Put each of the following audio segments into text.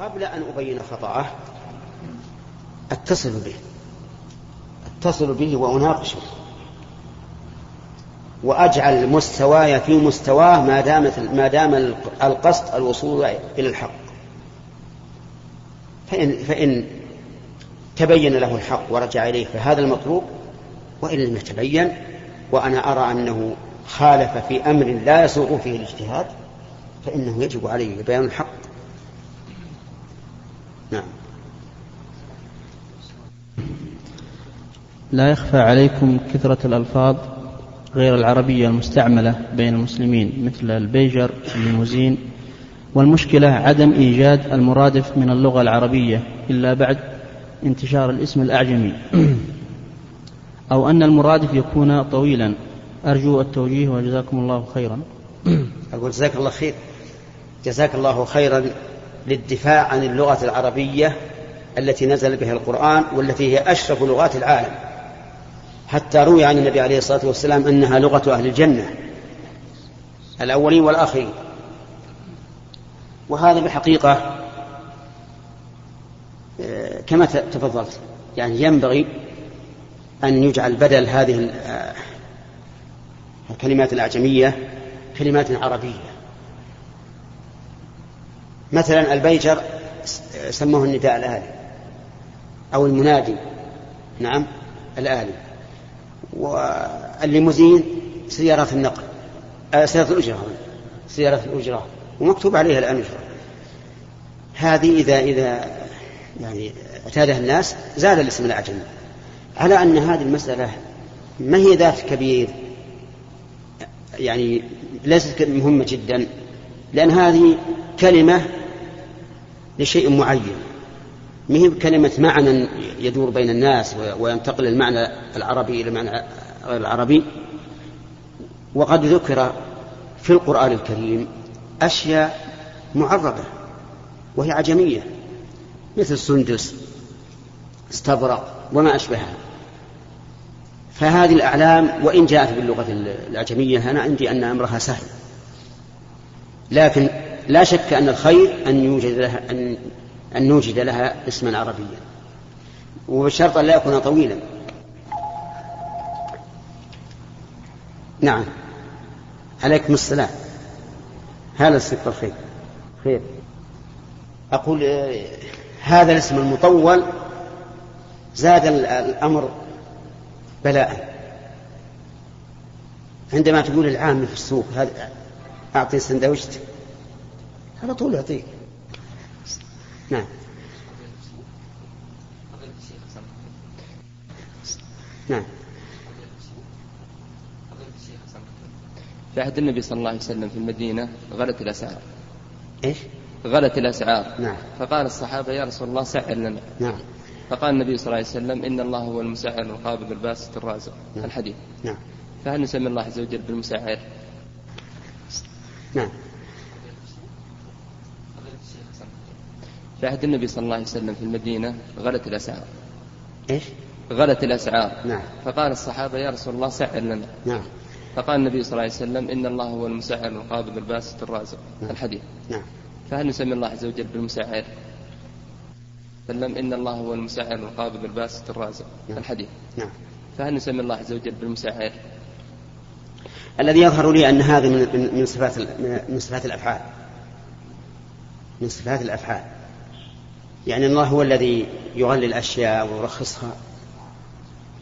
قبل أن أبين خطأه أتصل به. أتصل به وأناقشه. وأجعل مستواي في مستواه ما دامت ما دام القصد الوصول إلى الحق. فإن فإن تبين له الحق ورجع إليه فهذا المطلوب وإن لم يتبين وأنا أرى أنه خالف في أمر لا يسوغ فيه الاجتهاد فإنه يجب عليه بيان الحق. نعم. لا يخفى عليكم كثرة الألفاظ غير العربية المستعملة بين المسلمين مثل البيجر الليموزين. والمشكلة عدم إيجاد المرادف من اللغة العربية إلا بعد انتشار الاسم الأعجمي. أو أن المرادف يكون طويلا. أرجو التوجيه وجزاكم الله خيرا. أقول جزاك الله خير. جزاك الله خيرا. للدفاع عن اللغة العربية التي نزل بها القرآن والتي هي أشرف لغات العالم. حتى روي عن النبي عليه الصلاة والسلام أنها لغة أهل الجنة الأولين والآخرين. وهذا بالحقيقة آه، كما تفضلت يعني ينبغي أن يجعل بدل هذه آه، الكلمات الأعجمية كلمات عربية. مثلا البيجر سموه النداء الآلي أو المنادي. نعم الآلي. والليموزين سيارات النقل آه سيارة الأجرة سيارة الأجرة. ومكتوب عليها الأجرة هذه إذا إذا يعني اعتادها الناس زاد الاسم الأعجمي على أن هذه المسألة ما هي ذات كبير يعني ليست مهمة جدا لأن هذه كلمة لشيء معين. ما هي كلمة معنى يدور بين الناس وينتقل المعنى العربي إلى المعنى غير العربي؟ وقد ذكر في القرآن الكريم أشياء معربة وهي عجمية مثل سندس استبرق وما أشبهها. فهذه الأعلام وإن جاءت باللغة الأعجمية أنا عندي أن أمرها سهل. لكن لا شك أن الخير أن يوجد لها أن أن نوجد لها اسما عربيا. وبشرط أن لا يكون طويلا. نعم. عليكم السلام. هذا السكر خير خير. أقول هذا الاسم المطول زاد الأمر بلاء. عندما تقول العام في السوق هذا أعطي سندويشت على طول يعطيك. نعم. نعم. في عهد النبي صلى الله عليه وسلم في المدينة غلت الأسعار. إيش؟ غلت الأسعار. نعم. فقال الصحابة يا رسول الله سعر لنا. نعم. فقال النبي صلى الله عليه وسلم إن الله هو المسعر القابض الباسط الرازق. نعم. الحديث. نعم. فهل نسمي الله عز وجل بالمسعر؟ نعم. في عهد النبي صلى الله عليه وسلم في المدينة غلت الأسعار. إيش؟ غلت الأسعار. نعم. فقال الصحابة يا رسول الله سعر لنا. نعم. فقال النبي صلى الله عليه وسلم إن الله هو المسعر القابض الباسط الرازق. نعم. الحديث. نعم. فهل نسمي الله عز وجل بالمسعر؟ سلم إن الله هو المسعر القابض الباسط الرازق. نعم. الحديث. نعم. فهل نسمي الله عز وجل بالمسعر؟ الذي يظهر لي أن هذه من من صفات من صفات الأفعال. من صفات الأفعال. يعني الله هو الذي يغلي الأشياء ويرخصها.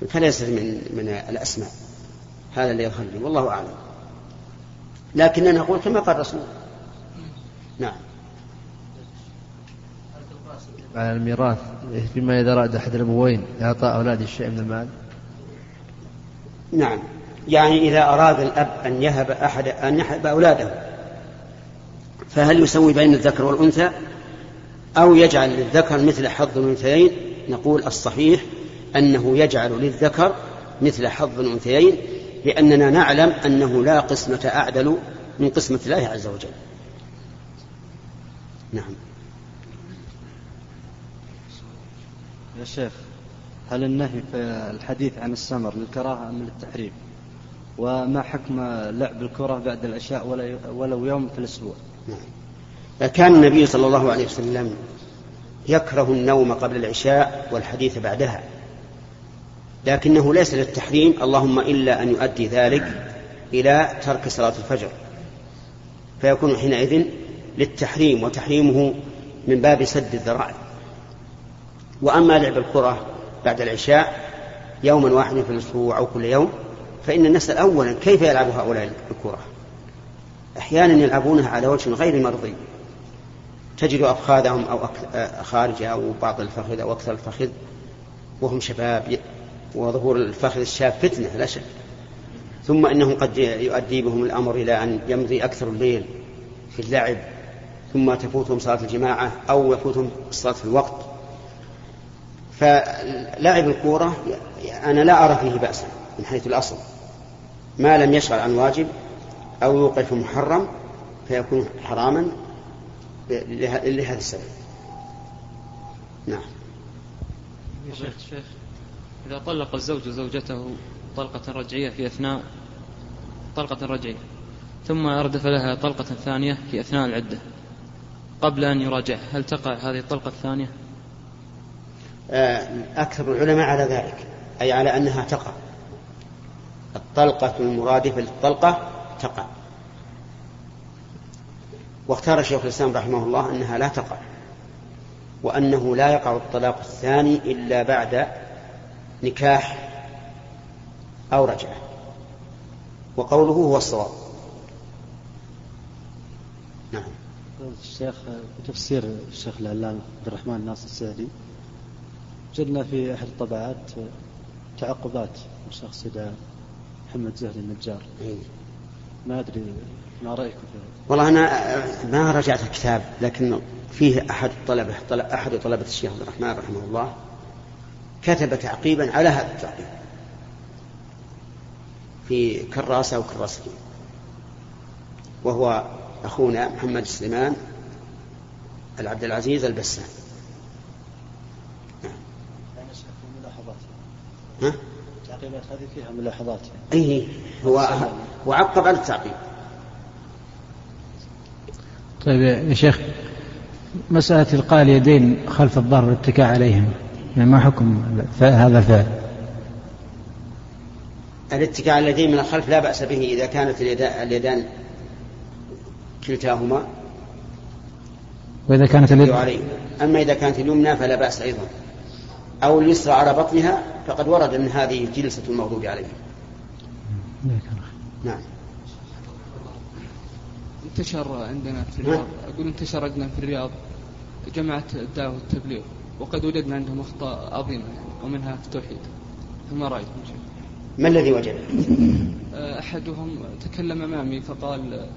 فليست من من الأسماء. هذا اللي يظهر لي والله أعلم. لكننا نقول كما قال الرسول. نعم. على الميراث. فيما إذا أراد أحد الأبوين إعطاء أولاده شيء من المال. نعم. يعني إذا أراد الأب أن يهب أحد أن يهب أولاده فهل يسوي بين الذكر والأنثى؟ أو يجعل للذكر مثل حظ الأنثيين نقول الصحيح أنه يجعل للذكر مثل حظ الأنثيين لأننا نعلم أنه لا قسمة أعدل من قسمة الله عز وجل. نعم. يا شيخ هل النهي في الحديث عن السمر للكراهة أم للتحريم؟ وما حكم لعب الكرة بعد العشاء ولو يوم في الأسبوع؟ نعم. كان النبي صلى الله عليه وسلم يكره النوم قبل العشاء والحديث بعدها. لكنه ليس للتحريم اللهم إلا أن يؤدي ذلك إلى ترك صلاة الفجر. فيكون حينئذ للتحريم وتحريمه من باب سد الذرائع. وأما لعب الكرة بعد العشاء يوما واحدا في الأسبوع أو كل يوم فإن نسأل أولا كيف يلعب هؤلاء الكرة؟ أحيانا يلعبونها على وجه غير مرضي. تجد أفخاذهم أو خارجها أو بعض الفخذ أو أكثر الفخذ وهم شباب وظهور الفخذ الشاب فتنة لا شك. ثم إنه قد يؤدي بهم الأمر إلى أن يمضي أكثر الليل في اللعب ثم تفوتهم صلاة الجماعة أو يفوتهم الصلاة في الوقت. فلعب الكورة أنا لا أرى فيه بأسا من حيث الأصل. ما لم يشغل عن واجب أو يوقف محرم فيكون حراما. لهذا السبب. نعم. يا شيخ شيخ إذا طلق الزوج زوجته طلقة رجعية في أثناء طلقة رجعية ثم أردف لها طلقة ثانية في أثناء العدة قبل أن يراجع هل تقع هذه الطلقة الثانية؟ آه، أكثر العلماء على ذلك أي على أنها تقع. الطلقة المرادفة للطلقة تقع. واختار شيخ الإسلام رحمه الله أنها لا تقع وأنه لا يقع الطلاق الثاني إلا بعد نكاح أو رجعة. وقوله هو الصواب. نعم. الشيخ بتفسير الشيخ العلامة عبد الرحمن ناصر السعدي وجدنا في أحد الطبعات تعقبات من شخص محمد زهري النجار. إيه. ما أدري ما رأيكم في هذا؟ والله أنا ما رجعت الكتاب لكن فيه أحد الطلبة أحد طلبة الشيخ عبد الرحمن رحمه الله كتب تعقيبا على هذا التعقيب. في كراسة وكراستين وهو أخونا محمد سليمان العبد العزيز البسام ها؟ التعقيبات هذه فيها ملاحظات. اي هو هو عقب على التعقيب. طيب يا شيخ مسألة إلقاء اليدين خلف الظهر والاتكاء عليهم يعني ما حكم هذا الفعل؟ الاتكاء على اليدين من الخلف لا بأس به إذا كانت اليدان كلتاهما. وإذا كانت اليد عليه أما إذا كانت اليمنى فلا بأس أيضا. أو اليسرى على بطنها فقد ورد أن هذه جلسة المغضوب عليه نعم. انتشر عندنا في الرياض أقول انتشر عندنا في الرياض جماعة الدعوة والتبليغ وقد وجدنا عندهم أخطاء عظيمة يعني ومنها في التوحيد فما رأيكم؟ ما الذي وجد؟ أحدهم تكلم أمامي فقال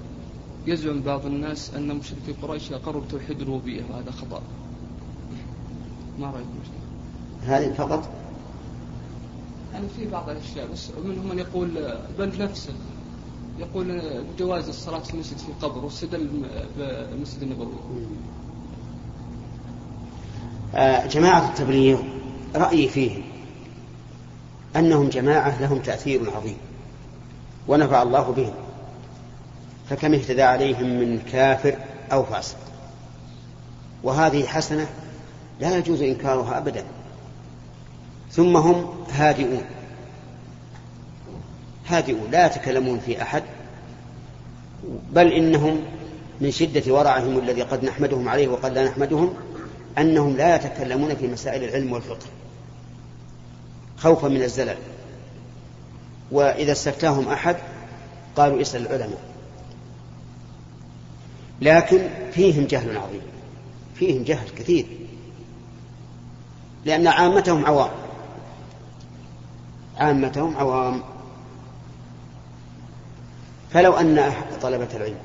يزعم بعض الناس أن مشركي قريش أقروا بتوحيد الربوبية وهذا خطأ ما رأيكم؟ هذه فقط؟ يعني في بعض الأشياء بس منهم من يقول بل نفسه يقول جواز الصلاة في المسجد في قبر واستدل بالمسجد النبوي. آه، جماعة التبليغ رأيي فيهم أنهم جماعة لهم تأثير عظيم ونفع الله بهم فكم اهتدى عليهم من كافر أو فاسق. وهذه حسنة لا يجوز إنكارها أبدا ثم هم هادئون. هادئون لا يتكلمون في أحد بل إنهم من شدة ورعهم الذي قد نحمدهم عليه وقد لا نحمدهم أنهم لا يتكلمون في مسائل العلم والفقه خوفا من الزلل. وإذا استفتاهم أحد قالوا اسأل العلماء. لكن فيهم جهل عظيم فيهم جهل كثير لأن عامتهم عوام. عامتهم عوام. فلو أن طلبة العلم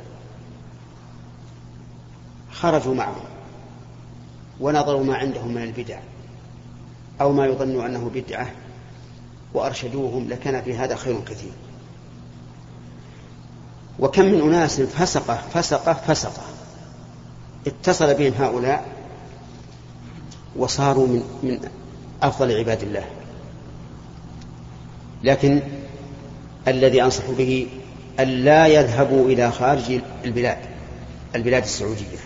خرجوا معهم ونظروا ما عندهم من البدع أو ما يظن أنه بدعة وأرشدوهم لكان في هذا خير كثير. وكم من أناس فسقة فسقة فسقة اتصل بهم هؤلاء وصاروا من من أفضل عباد الله. لكن الذي أنصح به أن لا يذهبوا إلى خارج البلاد البلاد السعودية.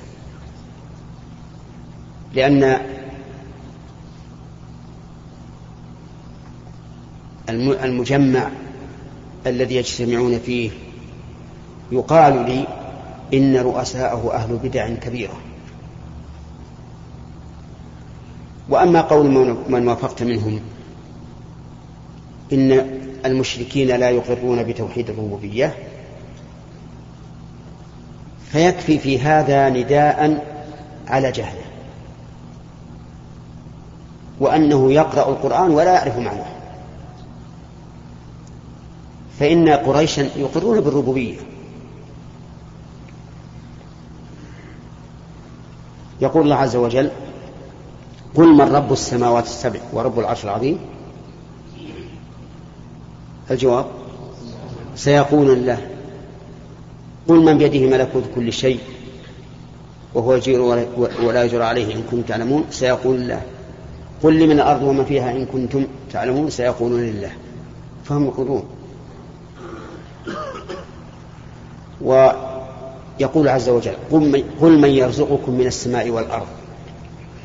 لأن المجمع الذي يجتمعون فيه يقال لي إن رؤساءه أهل بدع كبيرة. وأما قول من وافقت منهم إن المشركين لا يقرون بتوحيد الربوبية. فيكفي في هذا نداء على جهله. وأنه يقرأ القرآن ولا يعرف معناه. فإن قريشا يقرون بالربوبية. يقول الله عز وجل قل من رب السماوات السبع ورب العرش العظيم الجواب سيقول الله قل من بيده ملكوت كل شيء وهو يجير ولا يجر عليه إن كنتم تعلمون سيقول الله قل لمن الأرض وما فيها إن كنتم تعلمون سيقولون لله فهم يقولون ويقول عز وجل قل من يرزقكم من السماء والأرض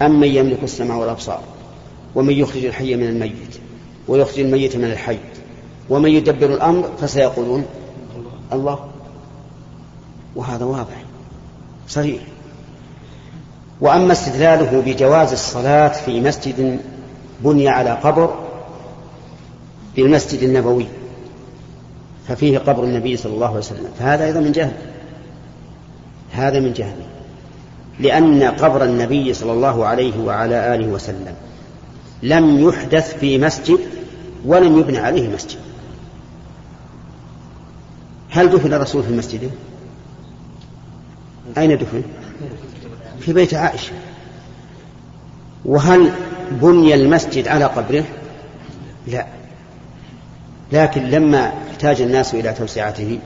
أم من يملك السماء والأبصار ومن يخرج الحي من الميت ويخرج الميت من الحي ومن يدبر الأمر فسيقولون الله. وهذا واضح. صريح وأما استدلاله بجواز الصلاة في مسجد بني على قبر بالمسجد النبوي ففيه قبر النبي صلى الله عليه وسلم. فهذا أيضا من جهل. هذا من جهل. لأن قبر النبي صلى الله عليه وعلى آله وسلم لم يحدث في مسجد ولم يبنى عليه مسجد. هل دفن الرسول في مسجده أين دفن؟ في بيت عائشة. وهل بني المسجد على قبره؟ لا. لكن لما احتاج الناس إلى توسعته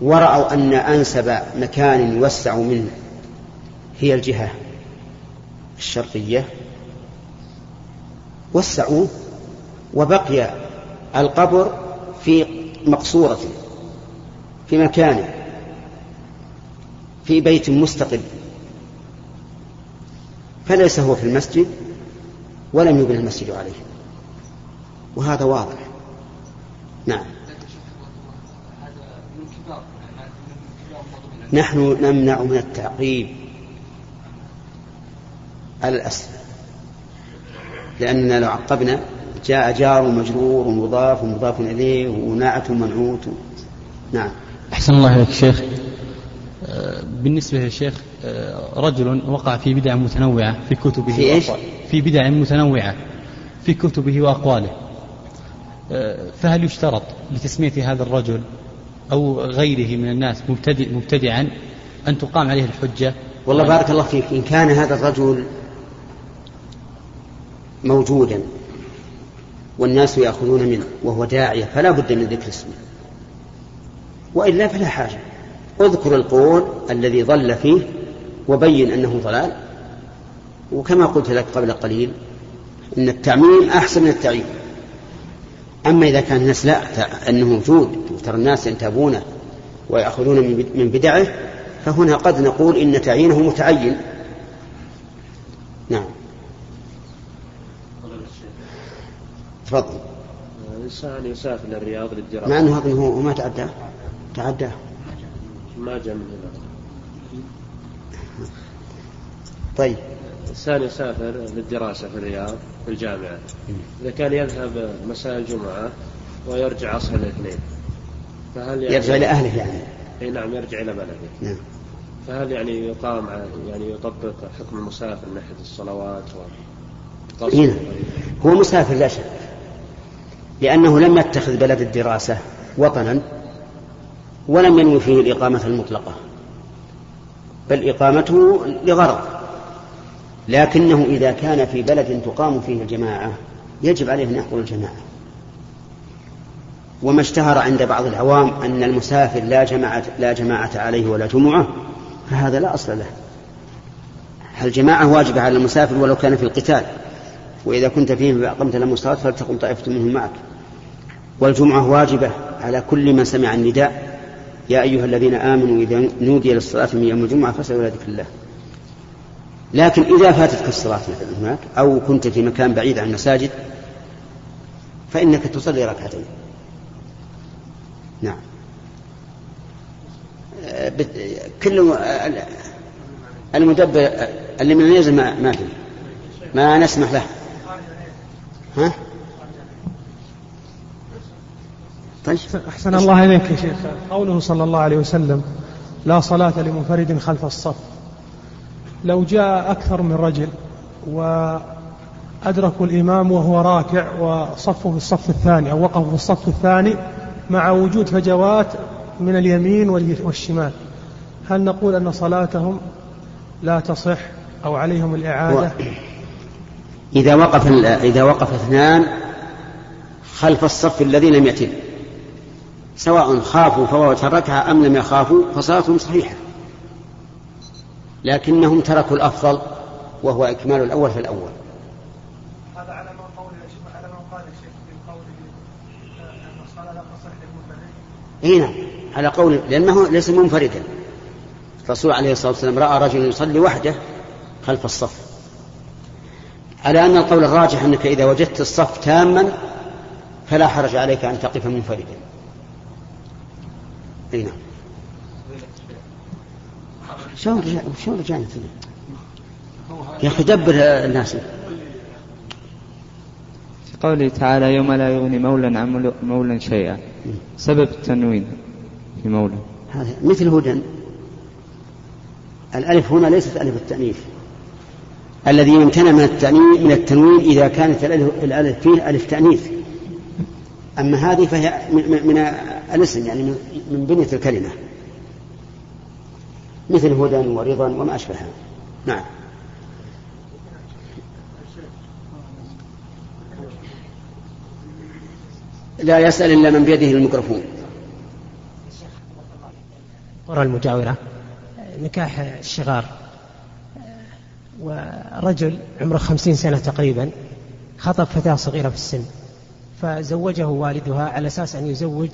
ورأوا أن أنسب مكان يوسع منه هي الجهة الشرقية وسعوه وبقي القبر في مقصورة. في مكانه في بيت مستقل. فليس هو في المسجد ولم يبنى المسجد عليه. وهذا واضح. نعم. نحن نمنع من التعقيب على الأسفل لأننا لو عقبنا جاء جار ومجرور ومضاف ومضاف إليه وناعة ومنعوت نعم. أحسن الله إليك شيخ. بالنسبة للشيخ رجل وقع في بدع متنوعة في كتبه في إيش؟ في بدع متنوعة في كتبه وأقواله. فهل يشترط لتسمية هذا الرجل أو غيره من الناس مبتدئ مبتدعا أن تقام عليه الحجة؟ والله بارك الله فيك إن كان هذا الرجل موجودا والناس يأخذون منه وهو داعية فلا بد من ذكر اسمه. وإلا فلا حاجة. اذكر القول الذي ضل فيه وبين أنه ضلال. وكما قلت لك قبل قليل إن التعميم أحسن من التعيين. أما إذا كان الناس لا أنه موجود ترى الناس ينتابونه ويأخذون من بدعه فهنا قد نقول إن تعيينه متعين. نعم. تفضل. الإنسان يسافر للرياض للدراسة. مع أنه هذا هو ما تعداه. تعداه ما جاء من هنا. طيب. الإنسان يسافر للدراسة في الرياض في الجامعة. إذا كان يذهب مساء الجمعة ويرجع عصر الاثنين فهل يعني يرجع إلى أهله يعني. أي نعم يرجع إلى بلده. نعم. فهل يعني يقام يعني يطبق حكم المسافر من ناحية الصلوات هنا والقصر هو مسافر لا شك. لأنه لم يتخذ بلد الدراسة وطنا. ولم ينوي فيه الإقامة المطلقة بل إقامته لغرض لكنه إذا كان في بلد تقام فيه الجماعة يجب عليه أن يحضر الجماعة. وما اشتهر عند بعض العوام أن المسافر لا جماعة لا جماعة عليه ولا جمعة فهذا لا أصل له. الجماعة واجبة على المسافر ولو كان في القتال؟ وإذا كنت فيهم فأقمت لهم الصلاة فلتقم طائفة منهم معك. والجمعة واجبة على كل من سمع النداء يا أيها الذين آمنوا إذا نودي للصلاة من يوم الجمعة فاسعوا إلى ذكر الله. لكن إذا فاتتك الصلاة مثلا هناك أو كنت في مكان بعيد عن المساجد فإنك تصلي ركعتين. نعم. آه، كل المدبر اللي من ما, ما ما نسمح له. ها؟ طيب. أحسن الله إليك يا شيخ. قوله صلى الله عليه وسلم لا صلاة لمنفرد خلف الصف. لو جاء أكثر من رجل وأدركوا الإمام وهو راكع وصفوا في الصف الثاني أو وقفوا في الصف الثاني مع وجود فجوات من اليمين والشمال هل نقول أن صلاتهم لا تصح أو عليهم الإعادة؟ إذا وقف إذا وقف اثنان خلف الصف الذي لم يتم. سواء خافوا فوات الركعة أم لم يخافوا فصلاتهم صحيحة. لكنهم تركوا الأفضل وهو إكمال الأول في الأول. هذا على ما قول على ما قال الشيخ أن الصلاة لا تصح للمنفرد. اي نعم على قول لأنه ليس منفردا. الرسول عليه الصلاة والسلام رأى رجلا يصلي وحده خلف الصف. على أن القول الراجح أنك إذا وجدت الصف تاما فلا حرج عليك أن تقف منفردا. اي نعم. شلون رجع شلون رجعنا يا أخي دبر الناس. في قوله تعالى يوم لا يغني مولا عن مولا شيئا. سبب التنوين في مولا هذا مثل هدى. الألف هنا ليست ألف التأنيث. الذي يمتنع من التأنيث من التنوين إذا كانت الألف فيه ألف تأنيث. أما هذه فهي من الاسم يعني من بنية الكلمة. مثل هدى ورضا وما أشبهها. نعم. لا يسأل إلا من بيده الميكروفون. قرى المجاورة. نكاح الشغار. ورجل عمره خمسين سنة تقريبا خطب فتاة صغيرة في السن فزوجه والدها على أساس أن يزوج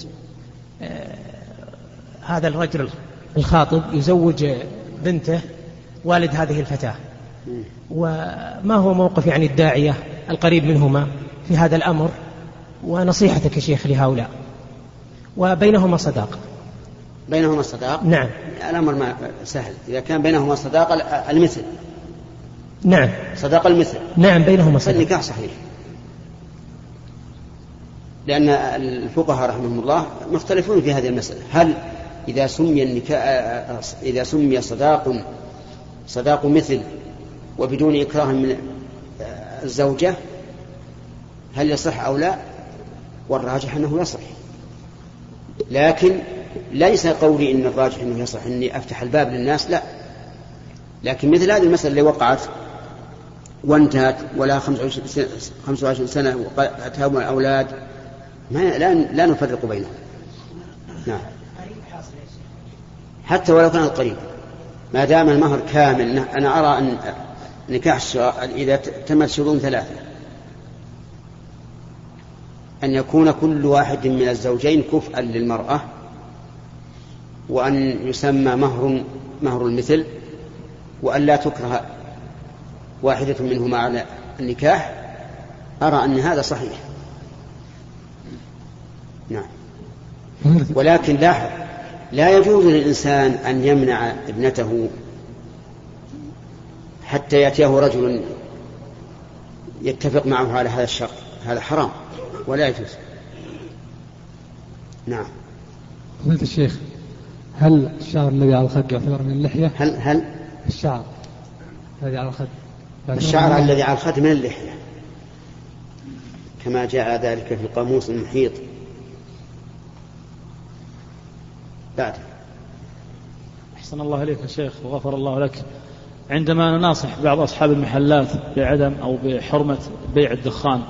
هذا الرجل الخاطب يزوج بنته والد هذه الفتاة. وما هو موقف يعني الداعية القريب منهما في هذا الأمر؟ ونصيحتك يا شيخ لهؤلاء. وبينهما صداقة بينهما صداقة نعم. الأمر ما سهل. إذا كان بينهما صداقة المثل. نعم. صداقة المثل. نعم بينهما صداقة فالنكاح صحيح. لأن الفقهاء رحمهم الله مختلفون في هذه المسألة. هل إذا سمي النكاح إذا سمي صداق صداق مثل وبدون إكراه من الزوجة هل يصح أو لا؟ والراجح أنه يصح. لكن ليس قولي إن الراجح أنه يصح أني أفتح الباب للناس لا. لكن مثل هذه المسألة اللي وقعت وانتهت ولا 25 سنة وأتاهم الأولاد ما لا لا نفرق بينهم. نعم. حتى ولو كان قريب. ما دام المهر كامل أنا أرى أن نكاح إذا تمت شروط ثلاثة. أن يكون كل واحد من الزوجين كفءا للمرأة وأن يسمى مهر مهر المثل وأن لا تكره واحدة منهما على النكاح أرى أن هذا صحيح. نعم. ولكن لاحظ لا يجوز للإنسان أن يمنع ابنته حتى يأتيه رجل يتفق معه على هذا الشرط. هذا حرام ولا يجوز. نعم. قلت الشيخ هل الشعر الذي على الخد يعتبر من اللحية؟ هل هل؟ الشعر الذي على الخد الشعر الذي على الخد من اللحية. كما جاء ذلك في القاموس المحيط. بعد. أحسن الله إليك يا شيخ وغفر الله لك. عندما نناصح بعض أصحاب المحلات بعدم أو بحرمة بيع الدخان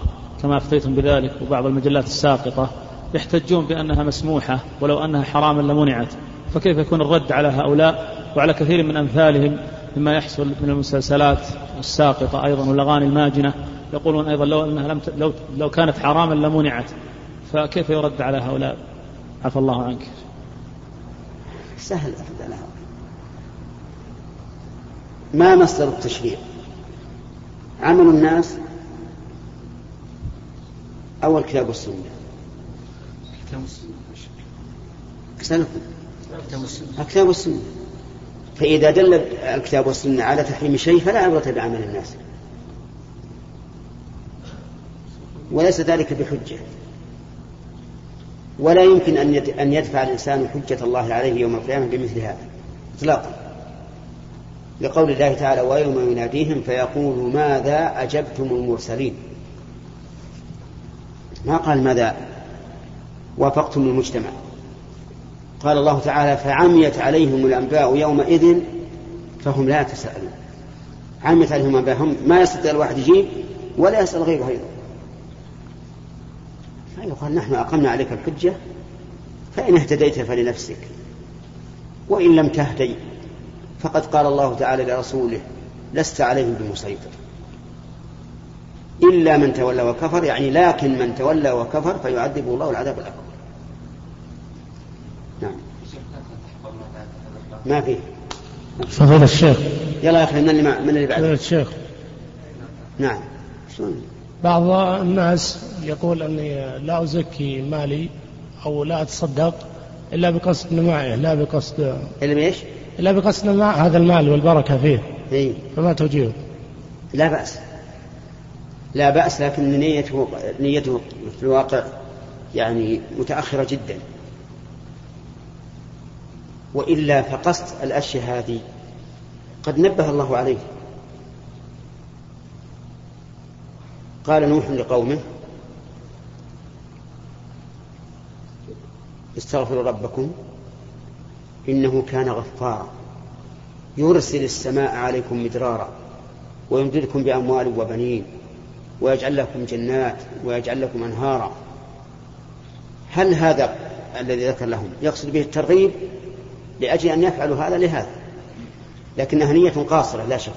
كما أفتيتم بذلك وبعض المجلات الساقطة يحتجون بأنها مسموحة ولو أنها حراما لمنعت. فكيف يكون الرد على هؤلاء؟ وعلى كثير من أمثالهم مما يحصل من المسلسلات الساقطة أيضا والأغاني الماجنة يقولون أيضا لو أنها لم ت... لو... لو كانت حراما لمنعت. فكيف يرد على هؤلاء؟ عفى الله عنك. سهل أفضل ما مصدر التشريع؟ عمل الناس أو الكتاب والسنة؟ أسألكم الكتاب والسنة. فإذا دل الكتاب والسنة على تحريم شيء فلا عبرة بعمل الناس. وليس ذلك بحجة. ولا يمكن أن يدفع الإنسان حجة الله عليه يوم القيامة بمثل هذا إطلاقا. لقول الله تعالى ويوم يناديهم فيقول ماذا أجبتم المرسلين؟ ما قال ماذا وافقتم المجتمع. قال الله تعالى فعميت عليهم الأنباء يومئذ فهم لا يتساءلون. عميت عليهم الأنباء هم ما يستطيع الواحد يجيب ولا يسأل غيره أيضا. فيقال نحن أقمنا عليك الحجة فإن اهتديت فلنفسك وإن لم تهتدي فقد قال الله تعالى لرسوله لست عليهم بمسيطر. إلا من تولى وكفر يعني لكن من تولى وكفر فيعذبه الله العذاب الأكبر. نعم. ما فيه فضيلة الشيخ. يلا يا أخي من اللي, من اللي بعد فضيلة الشيخ. نعم. شلون؟ بعض الناس يقول أني لا أزكي مالي أو لا أتصدق إلا بقصد نمائه لا بقصد إلا بإيش؟ إلا بقصد نماء هذا المال والبركة فيه إيه؟ فما توجيه؟ لا بأس لا بأس لكن نيته نيته في الواقع يعني متأخرة جدا وإلا فقصد الأشياء هذه قد نبه الله عليه قال نوح لقومه استغفروا ربكم إنه كان غفارا. يرسل السماء عليكم مدرارا ويمددكم بأموال وبنين ويجعل لكم جنات ويجعل لكم أنهارا. هل هذا الذي ذكر لهم يقصد به الترغيب لأجل أن يفعلوا هذا؟ لهذا. لكنها نية قاصرة لا شك.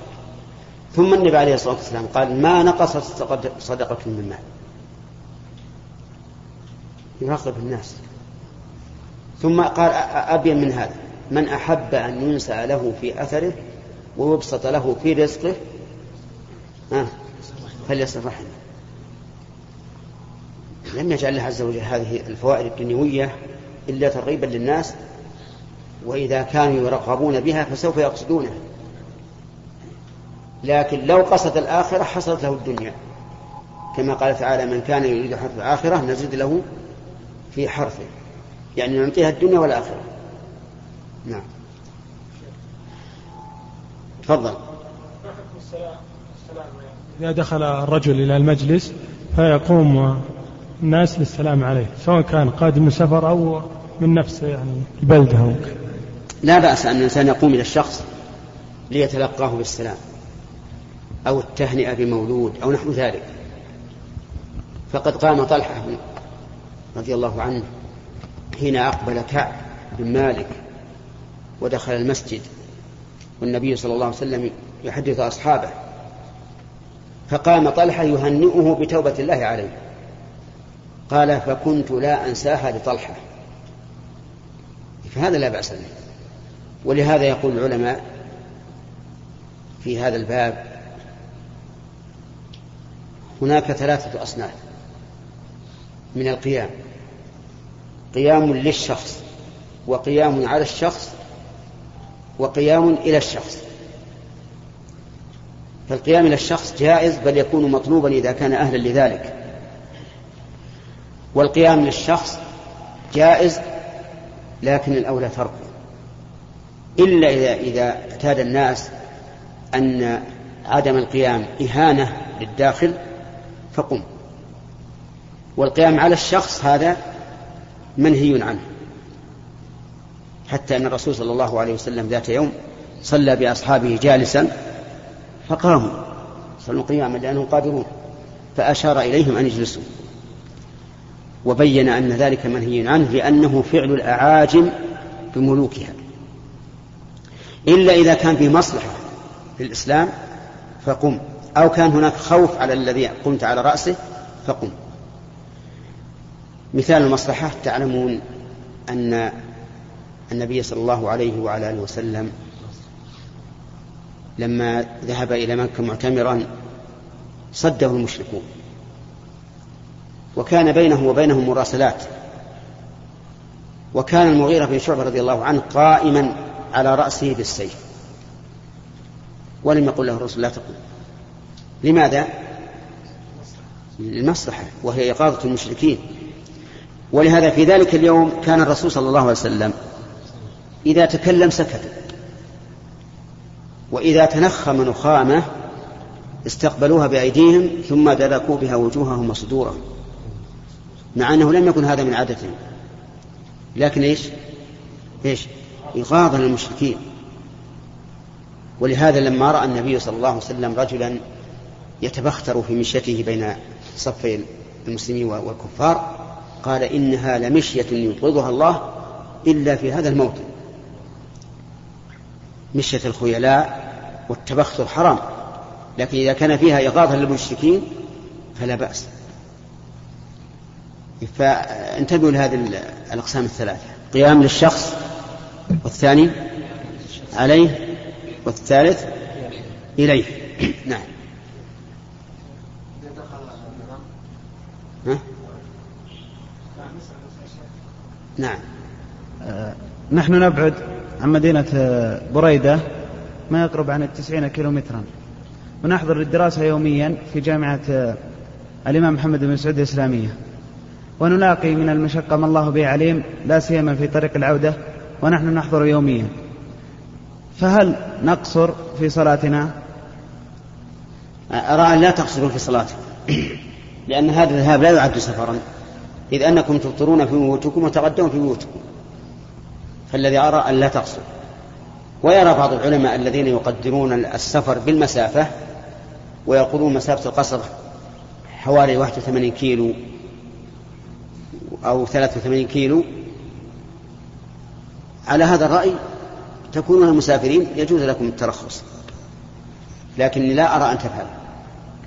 ثم النبي عليه الصلاة والسلام قال ما نقصت صدقة من مال. يراقب الناس. ثم قال أبين من هذا من أحب أن ينسى له في أثره ويبسط له في رزقه آه فليصل رحمه لم يجعل الله عز وجل هذه الفوائد الدنيوية إلا ترغيبا للناس وإذا كانوا يرغبون بها فسوف يقصدونها. لكن لو قصد الآخرة حصلت له الدنيا. كما قال تعالى من كان يريد حرث الآخرة نزد له في حرثه. يعني نعطيها الدنيا والآخرة. نعم. تفضل. إذا دخل الرجل إلى المجلس فيقوم الناس للسلام عليه سواء كان قادم من سفر أو من نفس يعني البلدة لا بأس أن الإنسان يقوم إلى الشخص ليتلقاه بالسلام. أو التهنئة بمولود أو نحو ذلك. فقد قام طلحة رضي الله عنه حين أقبل كعب بن مالك ودخل المسجد والنبي صلى الله عليه وسلم يحدث أصحابه. فقام طلحة يهنئه بتوبة الله عليه. قال فكنت لا أنساها لطلحة. فهذا لا بأس به. ولهذا يقول العلماء في هذا الباب هناك ثلاثة أصناف من القيام. قيام للشخص وقيام على الشخص وقيام إلى الشخص. فالقيام إلى الشخص جائز بل يكون مطلوبا إذا كان أهلا لذلك. والقيام للشخص جائز لكن الأولى تركه إلا إذا إذا اعتاد الناس أن عدم القيام إهانة للداخل فقم. والقيام على الشخص هذا منهي عنه. حتى أن الرسول صلى الله عليه وسلم ذات يوم صلى بأصحابه جالسا فقاموا. صلوا قياما لأنهم قادرون. فأشار إليهم أن يجلسوا. وبين أن ذلك منهي عنه لأنه فعل الأعاجم بملوكها. إلا إذا كان في مصلحة للإسلام فقم. أو كان هناك خوف على الذي قمت على رأسه فقم. مثال المصلحة تعلمون أن النبي صلى الله عليه وعلى آله وسلم لما ذهب إلى مكة معتمرا صده المشركون. وكان بينه وبينهم مراسلات. وكان المغيرة بن شعبة رضي الله عنه قائما على رأسه بالسيف. ولم يقل له الرسول لا تقل لماذا؟ للمصلحة وهي إغاظة المشركين. ولهذا في ذلك اليوم كان الرسول صلى الله عليه وسلم إذا تكلم سكت. وإذا تنخم نخامة استقبلوها بأيديهم ثم دلكوا بها وجوههم وصدورهم مع أنه لم يكن هذا من عادتهم. لكن إيش؟ إيش؟ إغاظة للمشركين ولهذا لما رأى النبي صلى الله عليه وسلم رجلا يتبختر في مشيته بين صفي المسلمين والكفار قال إنها لمشية يبغضها الله إلا في هذا الموطن. مشية الخيلاء والتبختر حرام لكن إذا كان فيها إغاظة للمشركين فلا بأس. فانتبهوا لهذه الأقسام الثلاثة قيام للشخص والثاني عليه والثالث إليه. نعم. ها؟ نعم. آه نحن نبعد عن مدينة بريدة ما يقرب عن التسعين كيلومترا. ونحضر للدراسة يوميا في جامعة آه الإمام محمد بن سعود الإسلامية. ونلاقي من المشقة ما الله به عليم لا سيما في طريق العودة ونحن نحضر يوميا. فهل نقصر في صلاتنا؟ أرى أن لا تقصروا في صلاتكم. لأن هذا الذهاب لا يعد سفرا. إذ أنكم تفطرون في بيوتكم وتغدون في بيوتكم. فالذي أرى أن لا تقصر. ويرى بعض العلماء الذين يقدرون السفر بالمسافة ويقولون مسافة القصر حوالي 81 كيلو أو 83 كيلو. على هذا الرأي تكونون مسافرين يجوز لكم الترخص. لكني لا أرى أن تفعل.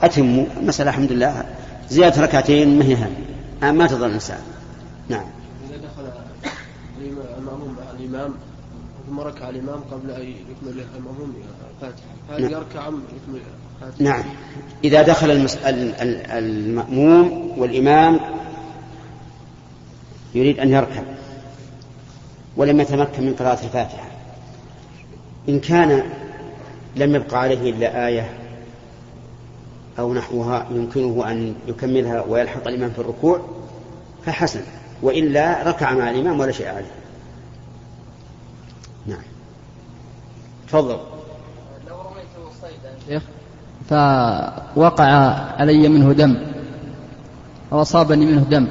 أتموا المسألة الحمد لله. زيادة ركعتين ما هي ما تظن الإنسان نعم. إذا دخل المأموم مع الإمام ثم ركع الإمام قبل أن يكمل المأموم الفاتحة. هل نعم. يركع أم يكمل الفاتحة؟ نعم. إذا دخل المس... المأموم والإمام يريد أن يركب ولم يتمكن من قراءة الفاتحة. إن كان لم يبق عليه إلا آية أو نحوها يمكنه أن يكملها ويلحق الإمام في الركوع فحسن. وإلا ركع مع الإمام ولا شيء عليه. نعم. تفضل. لو رميته صيدا فوقع علي منه دم. أو أصابني منه دم.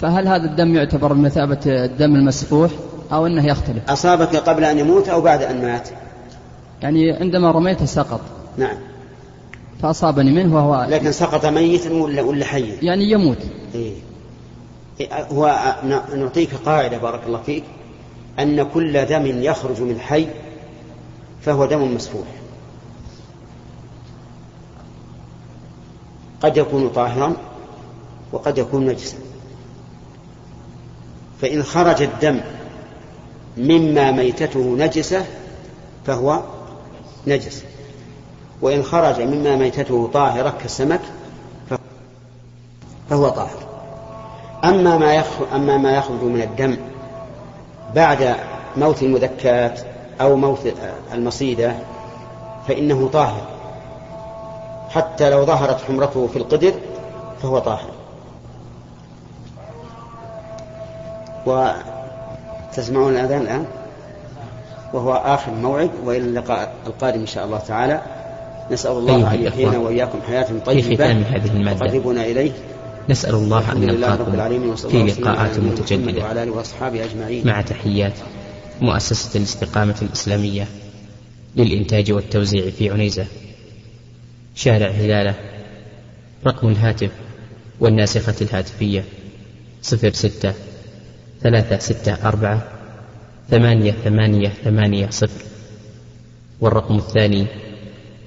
فهل هذا الدم يعتبر بمثابة الدم المسفوح أو أنه يختلف؟ أصابك قبل أن يموت أو بعد أن مات؟ يعني عندما رميته سقط. نعم. فأصابني منه وهو لكن سقط ميتا ولا ولا حيا يعني يموت. إيه. هو نعطيك قاعدة بارك الله فيك. أن كل دم يخرج من حي فهو دم مسفوح. قد يكون طاهرا وقد يكون نجسا. فإن خرج الدم مما ميتته نجسة فهو نجس. وإن خرج مما ميتته طاهرة كالسمك فهو طاهر. أما ما يخرج أما ما يخرج من الدم بعد موت المذكات أو موت المصيدة فإنه طاهر. حتى لو ظهرت حمرته في القدر فهو طاهر. وتسمعون الأذان الآن؟ وهو آخر موعد وإلى اللقاء القادم إن شاء الله تعالى. نسأل الله أن يحيينا وإياكم حياة طيبة في ختام هذه المادة إليه. نسأل الله أن نلقاكم في لقاءات متجددة وعلى آله وأصحابه أجمعين. مع تحيات مؤسسة الاستقامة الإسلامية للإنتاج والتوزيع في عنيزة. شارع هلالة رقم الهاتف والناسخة الهاتفية صفر ستة ثلاثة ستة أربعة ثمانية ثمانية ثمانية صفر. والرقم الثاني